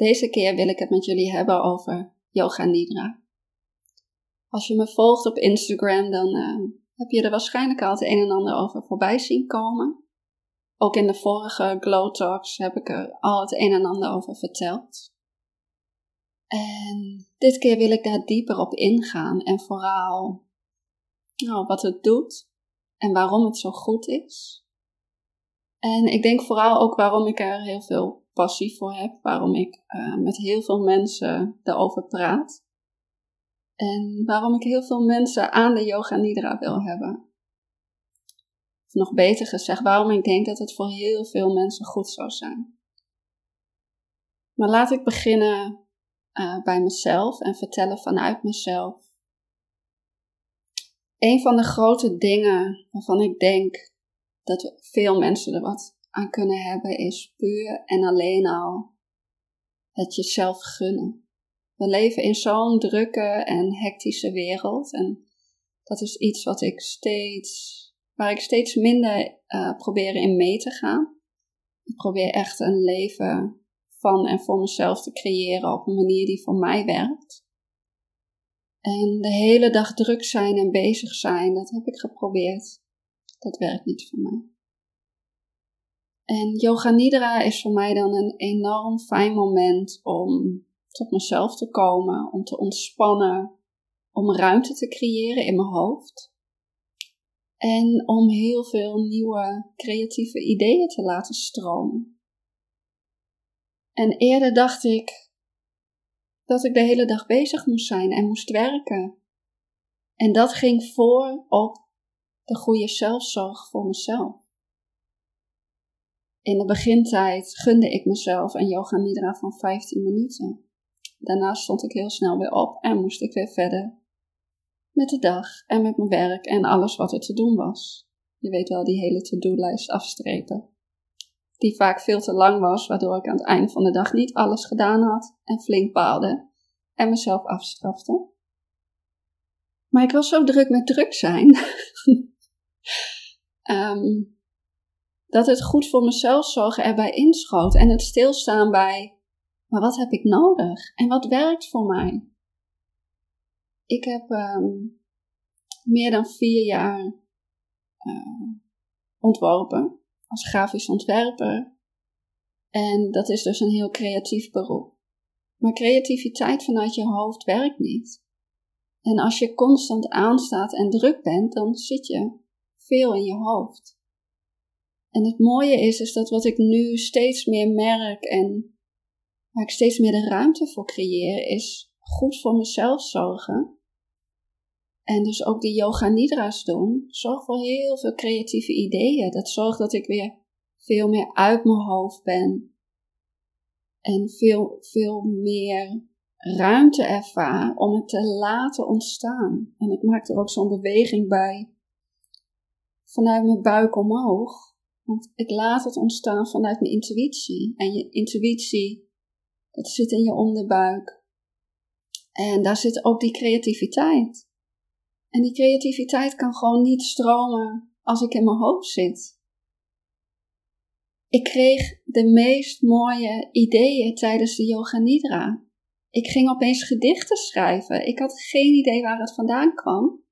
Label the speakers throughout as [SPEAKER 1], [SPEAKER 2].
[SPEAKER 1] Deze keer wil ik het met jullie hebben over Yoga Nidra. Als je me volgt op Instagram, dan uh, heb je er waarschijnlijk al het een en ander over voorbij zien komen. Ook in de vorige Glow Talks heb ik er al het een en ander over verteld. En dit keer wil ik daar dieper op ingaan en vooral nou, wat het doet en waarom het zo goed is. En ik denk vooral ook waarom ik er heel veel passie voor heb, waarom ik uh, met heel veel mensen daarover praat. En waarom ik heel veel mensen aan de yoga nidra wil hebben. Of nog beter gezegd, waarom ik denk dat het voor heel veel mensen goed zou zijn. Maar laat ik beginnen uh, bij mezelf en vertellen vanuit mezelf. Een van de grote dingen waarvan ik denk dat veel mensen er wat aan kunnen hebben, is puur en alleen al het jezelf gunnen. We leven in zo'n drukke en hectische wereld en dat is iets wat ik steeds, waar ik steeds minder uh, probeer in mee te gaan. Ik probeer echt een leven van en voor mezelf te creëren op een manier die voor mij werkt. En de hele dag druk zijn en bezig zijn, dat heb ik geprobeerd. Dat werkt niet voor mij. En Yoga Nidra is voor mij dan een enorm fijn moment om tot mezelf te komen, om te ontspannen, om ruimte te creëren in mijn hoofd. En om heel veel nieuwe creatieve ideeën te laten stromen. En eerder dacht ik dat ik de hele dag bezig moest zijn en moest werken. En dat ging voor op de goede zelfzorg voor mezelf. In de begintijd gunde ik mezelf een yoga nidra van 15 minuten. Daarna stond ik heel snel weer op en moest ik weer verder met de dag en met mijn werk en alles wat er te doen was. Je weet wel, die hele to-do-lijst afstrepen. Die vaak veel te lang was, waardoor ik aan het einde van de dag niet alles gedaan had en flink baalde en mezelf afstrafte. Maar ik was zo druk met druk zijn. um, dat het goed voor mezelf zorgen erbij inschoot en het stilstaan bij, maar wat heb ik nodig en wat werkt voor mij? Ik heb um, meer dan vier jaar uh, ontworpen als grafisch ontwerper. En dat is dus een heel creatief beroep. Maar creativiteit vanuit je hoofd werkt niet. En als je constant aanstaat en druk bent, dan zit je veel in je hoofd. En het mooie is, is dat wat ik nu steeds meer merk en waar ik steeds meer de ruimte voor creëer, is goed voor mezelf zorgen. En dus ook die yoga nidra's doen, zorgt voor heel veel creatieve ideeën. Dat zorgt dat ik weer veel meer uit mijn hoofd ben. En veel, veel meer ruimte ervaar om het te laten ontstaan. En ik maak er ook zo'n beweging bij vanuit mijn buik omhoog. Want ik laat het ontstaan vanuit mijn intuïtie. En je intuïtie, dat zit in je onderbuik. En daar zit ook die creativiteit. En die creativiteit kan gewoon niet stromen als ik in mijn hoofd zit. Ik kreeg de meest mooie ideeën tijdens de Yoga Nidra. Ik ging opeens gedichten schrijven. Ik had geen idee waar het vandaan kwam.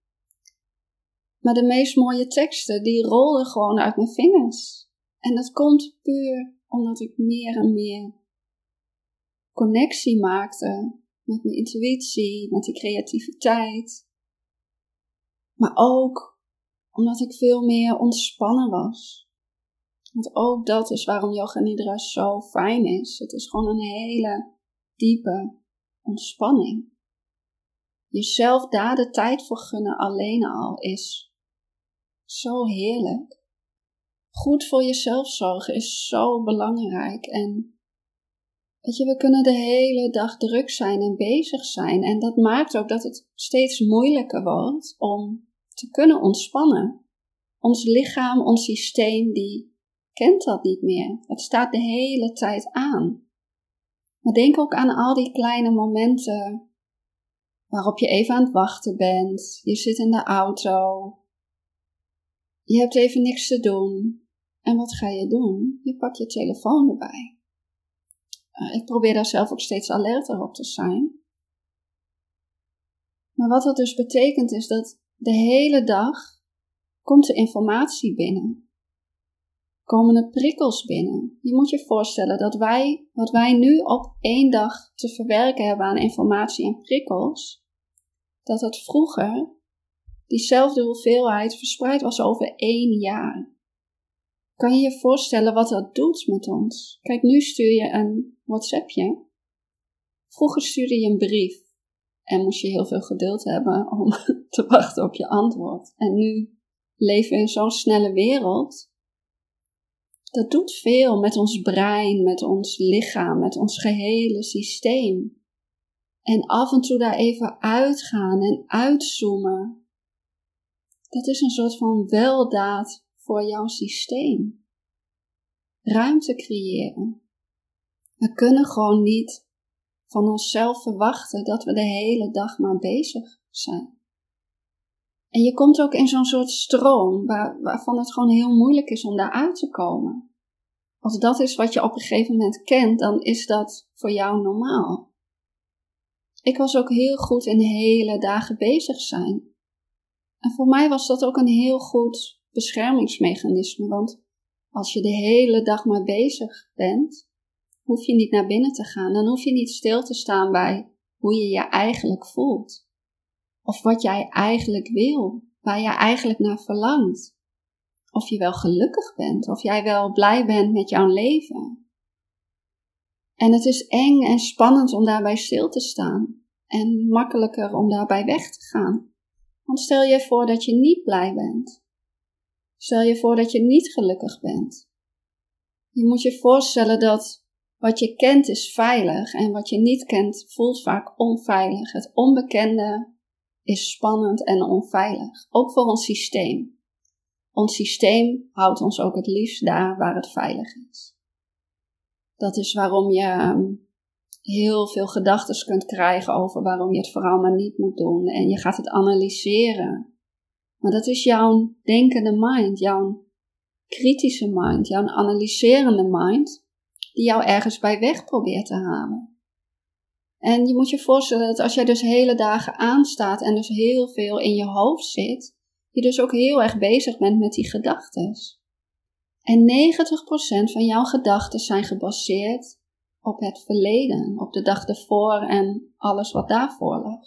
[SPEAKER 1] Maar de meest mooie teksten, die rolden gewoon uit mijn vingers. En dat komt puur omdat ik meer en meer connectie maakte met mijn intuïtie, met die creativiteit. Maar ook omdat ik veel meer ontspannen was. Want ook dat is waarom yoga nidra zo fijn is. Het is gewoon een hele diepe ontspanning. Jezelf daar de tijd voor gunnen alleen al is zo heerlijk. Goed voor jezelf zorgen is zo belangrijk. En weet je, we kunnen de hele dag druk zijn en bezig zijn. En dat maakt ook dat het steeds moeilijker wordt om te kunnen ontspannen. Ons lichaam, ons systeem, die kent dat niet meer. Het staat de hele tijd aan. Maar denk ook aan al die kleine momenten waarop je even aan het wachten bent. Je zit in de auto. Je hebt even niks te doen. En wat ga je doen? Je pakt je telefoon erbij. eh, ik probeer daar zelf ook steeds alerter op te zijn. Maar wat dat dus betekent is dat de hele dag komt de informatie binnen. Komen er prikkels binnen. Je moet je voorstellen dat wij, wat wij nu op één dag te verwerken hebben aan informatie en prikkels, dat dat vroeger diezelfde hoeveelheid verspreid was over één jaar. Kan je je voorstellen wat dat doet met ons? Kijk, nu stuur je een WhatsAppje. Vroeger stuurde je een brief en moest je heel veel geduld hebben om te wachten op je antwoord. En nu leven we in zo'n snelle wereld. Dat doet veel met ons brein, met ons lichaam, met ons gehele systeem. En af en toe daar even uitgaan en uitzoomen. Dat is een soort van weldaad voor jouw systeem. Ruimte creëren. We kunnen gewoon niet van onszelf verwachten dat we de hele dag maar bezig zijn. En je komt ook in zo'n soort stroom waar, waarvan het gewoon heel moeilijk is om daaruit te komen. Als dat is wat je op een gegeven moment kent, dan is dat voor jou normaal. Ik was ook heel goed in hele dagen bezig zijn. En voor mij was dat ook een heel goed beschermingsmechanisme, want als je de hele dag maar bezig bent, hoef je niet naar binnen te gaan. Dan hoef je niet stil te staan bij hoe je je eigenlijk voelt. Of wat jij eigenlijk wil, waar je eigenlijk naar verlangt. Of je wel gelukkig bent, of jij wel blij bent met jouw leven. En het is eng en spannend om daarbij stil te staan. En makkelijker om daarbij weg te gaan. Want stel je voor dat je niet blij bent. Stel je voor dat je niet gelukkig bent. Je moet je voorstellen dat wat je kent is veilig en wat je niet kent voelt vaak onveilig. Het onbekende is spannend en onveilig, ook voor ons systeem. Ons systeem houdt ons ook het liefst daar waar het veilig is. Dat is waarom je ehm, heel veel gedachten kunt krijgen over waarom je het vooral maar niet moet doen en je gaat het analyseren. Maar dat is jouw denkende mind, jouw kritische mind, jouw analyserende mind die jou ergens bij weg probeert te halen. En je moet je voorstellen dat als jij dus hele dagen aanstaat en dus heel veel in je hoofd zit, je dus ook heel erg bezig bent met die gedachten. En 90% van jouw gedachten zijn gebaseerd op het verleden, op de dag ervoor en alles wat daarvoor lag.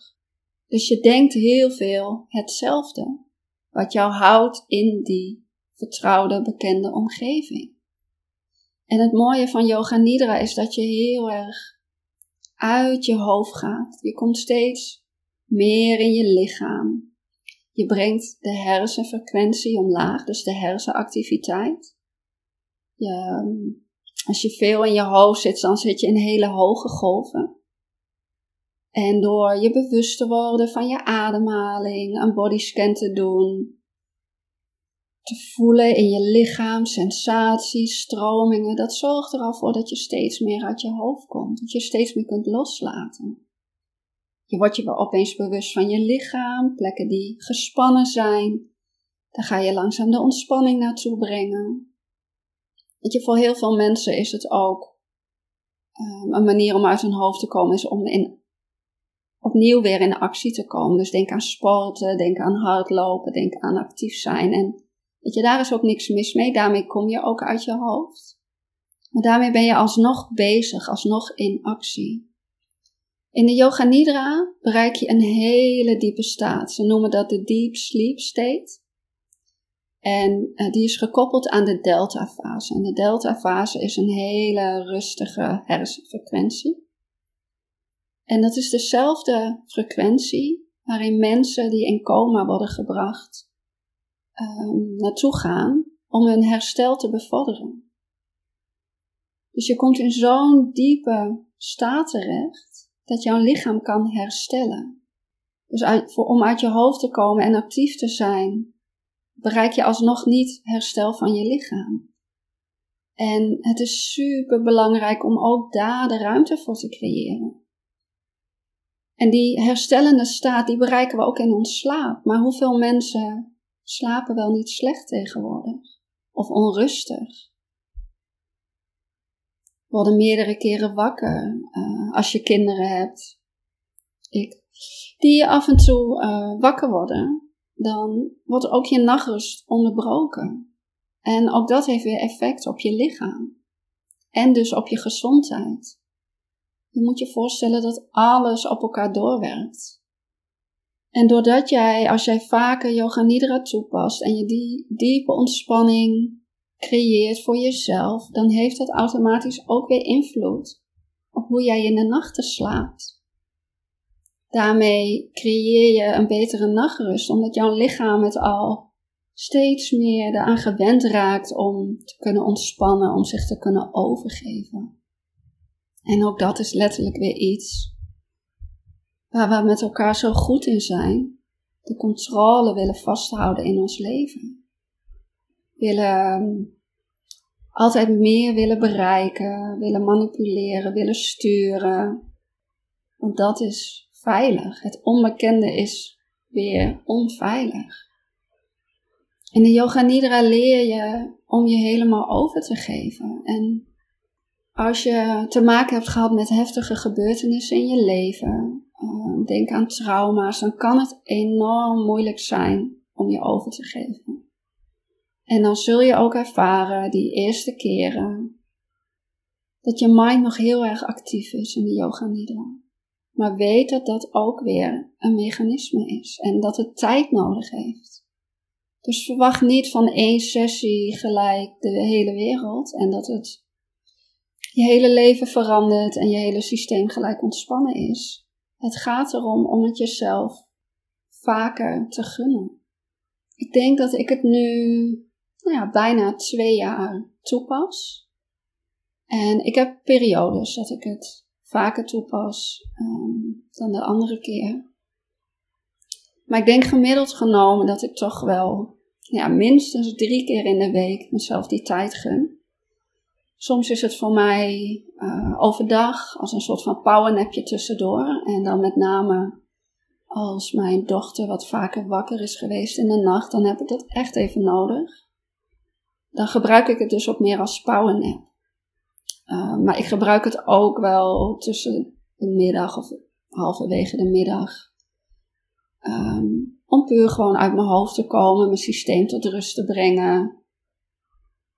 [SPEAKER 1] Dus je denkt heel veel hetzelfde, wat jou houdt in die vertrouwde, bekende omgeving. En het mooie van yoga nidra is dat je heel erg uit je hoofd gaat. Je komt steeds meer in je lichaam. Je brengt de hersenfrequentie omlaag, dus de hersenactiviteit. Je, als je veel in je hoofd zit, dan zit je in hele hoge golven. En door je bewust te worden van je ademhaling, een bodyscan te doen, te voelen in je lichaam, sensaties, stromingen. Dat zorgt er al voor dat je steeds meer uit je hoofd komt. Dat je steeds meer kunt loslaten. Je wordt je wel opeens bewust van je lichaam, plekken die gespannen zijn. Daar ga je langzaam de ontspanning naartoe brengen. Weet je, voor heel veel mensen is het ook um, een manier om uit hun hoofd te komen, is om in, opnieuw weer in actie te komen. Dus denk aan sporten, denk aan hardlopen, denk aan actief zijn. En Weet je, daar is ook niks mis mee. Daarmee kom je ook uit je hoofd. Maar daarmee ben je alsnog bezig, alsnog in actie. In de Yoga Nidra bereik je een hele diepe staat. Ze noemen dat de Deep Sleep State. En uh, die is gekoppeld aan de delta-fase. En de delta-fase is een hele rustige hersenfrequentie. En dat is dezelfde frequentie waarin mensen die in coma worden gebracht um, naartoe gaan om hun herstel te bevorderen. Dus je komt in zo'n diepe staat terecht dat jouw lichaam kan herstellen. Dus uit, voor, om uit je hoofd te komen en actief te zijn, bereik je alsnog niet herstel van je lichaam. En het is super belangrijk om ook daar de ruimte voor te creëren. En die herstellende staat, die bereiken we ook in ons slaap. Maar hoeveel mensen slapen wel niet slecht tegenwoordig of onrustig. worden meerdere keren wakker uh, als je kinderen hebt. Ik. Die af en toe uh, wakker worden. Dan wordt ook je nachtrust onderbroken. En ook dat heeft weer effect op je lichaam. En dus op je gezondheid. Je moet je voorstellen dat alles op elkaar doorwerkt. En doordat jij, als jij vaker yoga nidra toepast en je die diepe ontspanning creëert voor jezelf, dan heeft dat automatisch ook weer invloed op hoe jij in de nachten slaapt. Daarmee creëer je een betere nachtrust, omdat jouw lichaam het al steeds meer eraan gewend raakt om te kunnen ontspannen, om zich te kunnen overgeven. En ook dat is letterlijk weer iets waar we met elkaar zo goed in zijn. De controle willen vasthouden in ons leven. Willen ehm, altijd meer willen bereiken, willen manipuleren, willen sturen. Want dat is veilig. Het onbekende is weer onveilig. In de Yoga Nidra leer je om je helemaal over te geven. En als je te maken hebt gehad met heftige gebeurtenissen in je leven, uh, denk aan trauma's, dan kan het enorm moeilijk zijn om je over te geven. En dan zul je ook ervaren die eerste keren dat je mind nog heel erg actief is in de Yoga Nidra. Maar weet dat dat ook weer een mechanisme is en dat het tijd nodig heeft. Dus verwacht niet van één sessie gelijk de hele wereld en dat het je hele leven verandert en je hele systeem gelijk ontspannen is. Het gaat erom om het jezelf vaker te gunnen. Ik denk dat ik het nu nou ja, bijna twee jaar toepas. En ik heb periodes dat ik het vaker toepas um, dan de andere keer. Maar ik denk gemiddeld genomen dat ik toch wel ja, minstens drie keer in de week mezelf die tijd gun. Soms is het voor mij uh, overdag als een soort van powernapje tussendoor. En dan met name als mijn dochter wat vaker wakker is geweest in de nacht, dan heb ik dat echt even nodig. Dan gebruik ik het dus ook meer als powernap. Uh, maar ik gebruik het ook wel tussen de middag of halverwege de middag. Um, om puur gewoon uit mijn hoofd te komen, mijn systeem tot rust te brengen.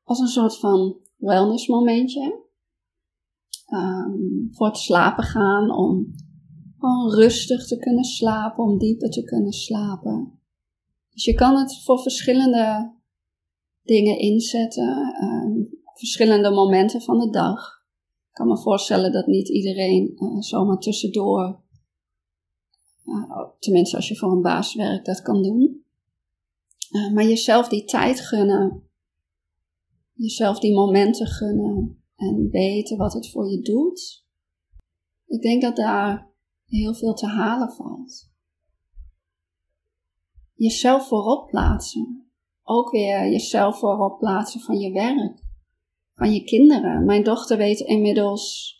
[SPEAKER 1] Als een soort van wellness momentje. Um, voor het slapen gaan, om gewoon rustig te kunnen slapen, om dieper te kunnen slapen. Dus je kan het voor verschillende dingen inzetten, um, verschillende momenten van de dag. Ik kan me voorstellen dat niet iedereen uh, zomaar tussendoor uh, tenminste, als je voor een baas werkt, dat kan doen. Uh, maar jezelf die tijd gunnen. Jezelf die momenten gunnen. En weten wat het voor je doet. Ik denk dat daar heel veel te halen valt. Jezelf voorop plaatsen. Ook weer jezelf voorop plaatsen van je werk. Van je kinderen. Mijn dochter weet inmiddels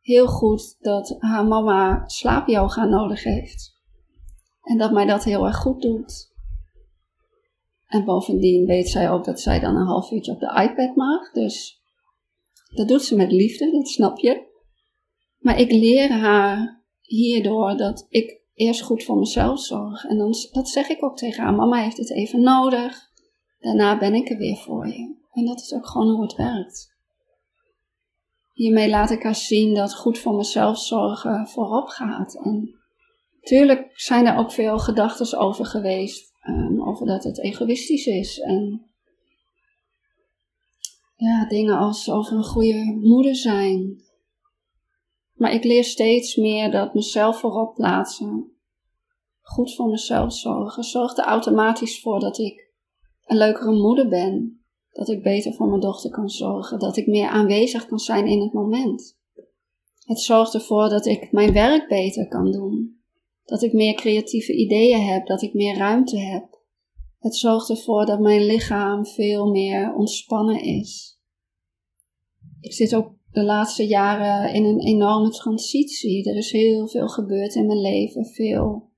[SPEAKER 1] heel goed dat haar mama slaapyoga nodig heeft. En dat mij dat heel erg goed doet. En bovendien weet zij ook dat zij dan een half uurtje op de iPad mag. Dus dat doet ze met liefde, dat snap je. Maar ik leer haar hierdoor dat ik eerst goed voor mezelf zorg. En dan, dat zeg ik ook tegen haar. Mama heeft het even nodig. Daarna ben ik er weer voor je. En dat is ook gewoon hoe het werkt. Hiermee laat ik haar zien dat goed voor mezelf zorgen voorop gaat. En natuurlijk zijn er ook veel gedachten over geweest. Um, over dat het egoïstisch is. En ja, dingen als over een goede moeder zijn. Maar ik leer steeds meer dat mezelf voorop plaatsen. Goed voor mezelf zorgen. Zorgt er automatisch voor dat ik een leukere moeder ben dat ik beter voor mijn dochter kan zorgen, dat ik meer aanwezig kan zijn in het moment. Het zorgt ervoor dat ik mijn werk beter kan doen, dat ik meer creatieve ideeën heb, dat ik meer ruimte heb. Het zorgt ervoor dat mijn lichaam veel meer ontspannen is. Ik zit ook de laatste jaren in een enorme transitie. Er is heel veel gebeurd in mijn leven, veel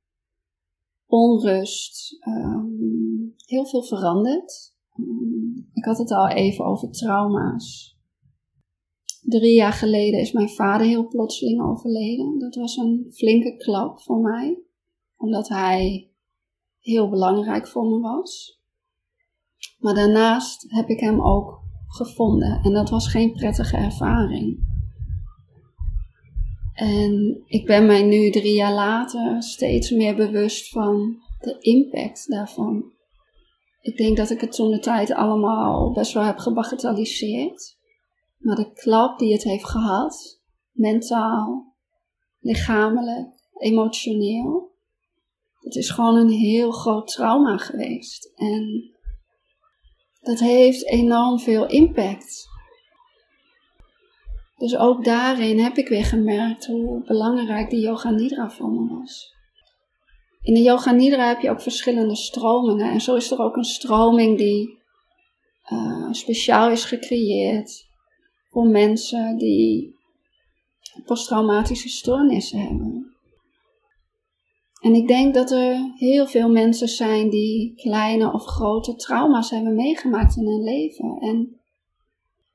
[SPEAKER 1] onrust, um, heel veel veranderd. Ik had het al even over trauma's. Drie jaar geleden is mijn vader heel plotseling overleden. Dat was een flinke klap voor mij, omdat hij heel belangrijk voor me was. Maar daarnaast heb ik hem ook gevonden en dat was geen prettige ervaring. En ik ben mij nu drie jaar later steeds meer bewust van de impact daarvan. Ik denk dat ik het toen de tijd allemaal best wel heb gebagatelliseerd. Maar de klap die het heeft gehad, mentaal, lichamelijk, emotioneel, het is gewoon een heel groot trauma geweest. En dat heeft enorm veel impact. Dus ook daarin heb ik weer gemerkt hoe belangrijk die yoga nidra voor me was. In de yoga nidra heb je ook verschillende stromingen. En zo is er ook een stroming die uh, speciaal is gecreëerd voor mensen die posttraumatische stoornissen hebben. En ik denk dat er heel veel mensen zijn die kleine of grote trauma's hebben meegemaakt in hun leven. En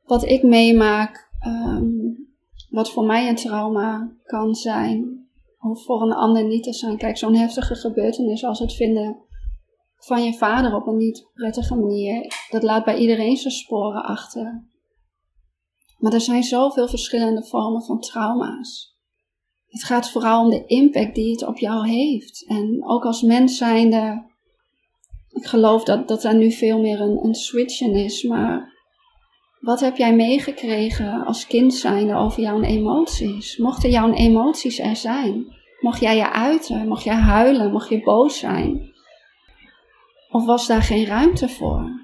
[SPEAKER 1] wat ik meemaak, um, wat voor mij een trauma kan zijn, of voor een ander niet te zijn. Kijk, zo'n heftige gebeurtenis als het vinden van je vader op een niet prettige manier, dat laat bij iedereen zijn sporen achter. Maar er zijn zoveel verschillende vormen van trauma's. Het gaat vooral om de impact die het op jou heeft. En ook als mens zijnde, ik geloof dat, dat er nu veel meer een, een switch in is, maar wat heb jij meegekregen als kind zijnde over jouw emoties? Mochten jouw emoties er zijn? Mocht jij je uiten? Mocht jij huilen? Mocht je boos zijn? Of was daar geen ruimte voor?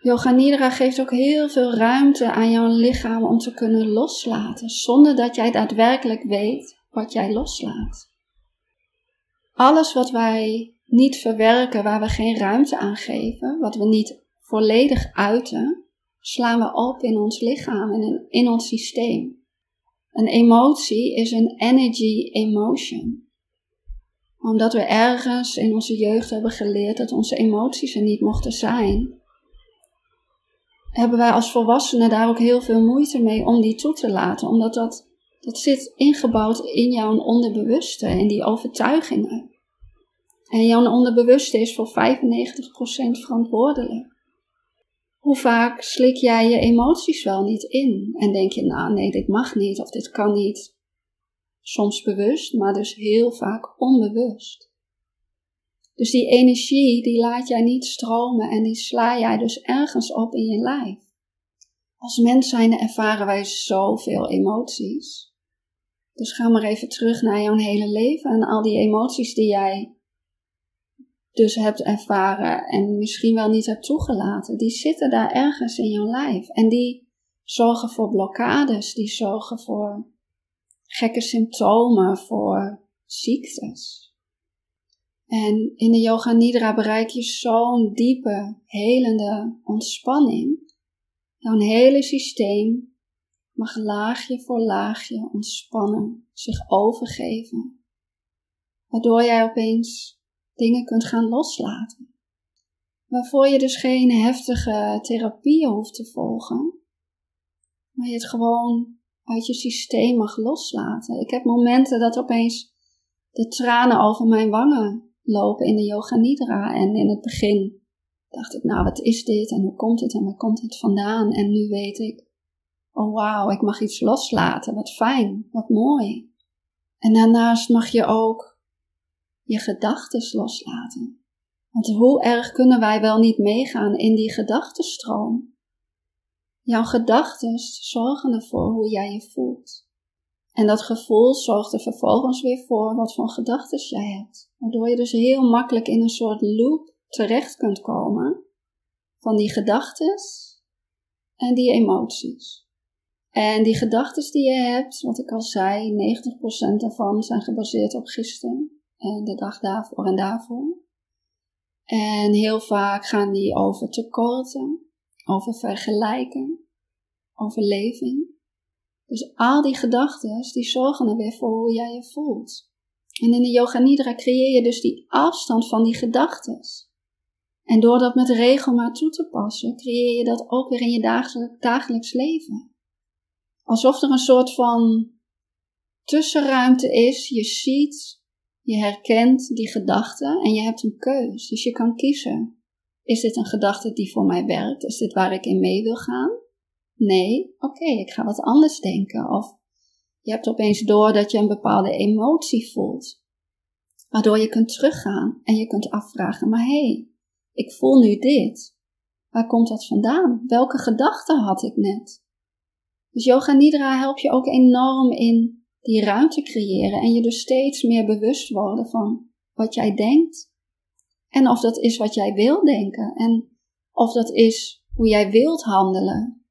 [SPEAKER 1] Yoga Nidra geeft ook heel veel ruimte aan jouw lichaam om te kunnen loslaten, zonder dat jij daadwerkelijk weet wat jij loslaat. Alles wat wij niet verwerken, waar we geen ruimte aan geven, wat we niet volledig uiten, slaan we op in ons lichaam en in, ons systeem. Een emotie is een energy emotion. Omdat we ergens in onze jeugd hebben geleerd dat onze emoties er niet mochten zijn, hebben wij als volwassenen daar ook heel veel moeite mee om die toe te laten. Omdat dat, dat zit ingebouwd in jouw onderbewuste en die overtuigingen. En jouw onderbewuste is voor 95% verantwoordelijk. Hoe vaak slik jij je emoties wel niet in en denk je, nou nee, dit mag niet of dit kan niet. Soms bewust, maar dus heel vaak onbewust. Dus die energie, die laat jij niet stromen en die sla jij dus ergens op in je lijf. Als mens zijn ervaren wij zoveel emoties. Dus ga maar even terug naar jouw hele leven en al die emoties die jij dus hebt ervaren en misschien wel niet hebt toegelaten, die zitten daar ergens in jouw lijf. En die zorgen voor blokkades, die zorgen voor gekke symptomen, voor ziektes. En in de Yoga Nidra bereik je zo'n diepe, helende ontspanning. Jouw hele systeem mag laagje voor laagje ontspannen, zich overgeven. Waardoor jij opeens dingen kunt gaan loslaten. Waarvoor je dus geen heftige therapieën hoeft te volgen, maar je het gewoon uit je systeem mag loslaten. Ik heb momenten dat opeens de tranen over mijn wangen lopen in de yoga nidra. En in het begin dacht ik, nou wat is dit en hoe komt het en waar komt het vandaan? En nu weet ik, oh wauw, ik mag iets loslaten. Wat fijn, wat mooi. En daarnaast mag je ook je gedachten loslaten. Want hoe erg kunnen wij wel niet meegaan in die gedachtenstroom? Jouw gedachten zorgen ervoor hoe jij je voelt. En dat gevoel zorgt er vervolgens weer voor wat voor gedachten jij hebt. Waardoor je dus heel makkelijk in een soort loop terecht kunt komen van die gedachten en die emoties. En die gedachten die je hebt, wat ik al zei, 90% daarvan zijn gebaseerd op gisteren en de dag daarvoor en daarvoor. En heel vaak gaan die over tekorten, over vergelijken, overleving. Dus al die gedachten, die zorgen er weer voor hoe jij je voelt. En in de Yoga Nidra creëer je dus die afstand van die gedachten. En door dat met regelmaat toe te passen, creëer je dat ook weer in je dagelijks leven. Alsof er een soort van tussenruimte is. Je ziet, je herkent die gedachte en je hebt een keus. Dus je kan kiezen. Is dit een gedachte die voor mij werkt? Is dit waar ik in mee wil gaan? Nee, oké, ik ga wat anders denken. Of je hebt opeens door dat je een bepaalde emotie voelt. Waardoor je kunt teruggaan en je kunt afvragen, maar hé, hey, ik voel nu dit. Waar komt dat vandaan? Welke gedachte had ik net? Dus yoga nidra helpt je ook enorm in die ruimte creëren en je dus steeds meer bewust worden van wat jij denkt en of dat is wat jij wil denken en of dat is hoe jij wilt handelen,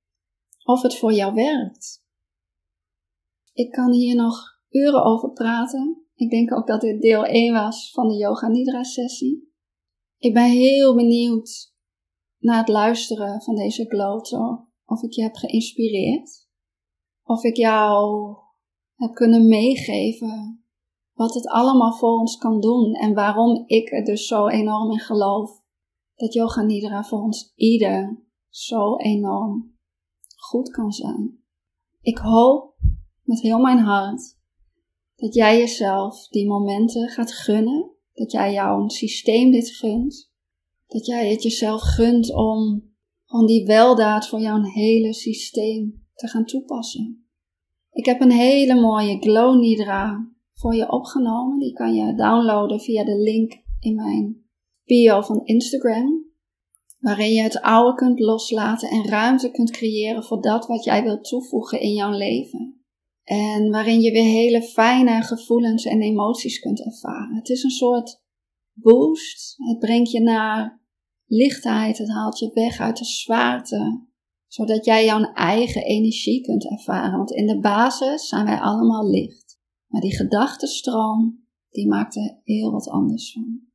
[SPEAKER 1] of het voor jou werkt. Ik kan hier nog uren over praten. Ik denk ook dat dit deel 1 was van de Yoga Nidra sessie. Ik ben heel benieuwd naar het luisteren van deze glow Of ik je heb geïnspireerd. Of ik jou heb kunnen meegeven wat het allemaal voor ons kan doen en waarom ik er dus zo enorm in geloof dat Yoga Nidra voor ons ieder zo enorm goed kan zijn. Ik hoop met heel mijn hart dat jij jezelf die momenten gaat gunnen, dat jij jouw systeem dit gunt, dat jij het jezelf gunt om van die weldaad voor jouw hele systeem te gaan toepassen. Ik heb een hele mooie Glow Nidra voor je opgenomen. Die kan je downloaden via de link in mijn bio van Instagram. Waarin je het oude kunt loslaten en ruimte kunt creëren voor dat wat jij wilt toevoegen in jouw leven. En waarin je weer hele fijne gevoelens en emoties kunt ervaren. Het is een soort boost. Het brengt je naar lichtheid. Het haalt je weg uit de zwaarte. Zodat jij jouw eigen energie kunt ervaren. Want in de basis zijn wij allemaal licht. Maar die gedachtenstroom, die maakt er heel wat anders van.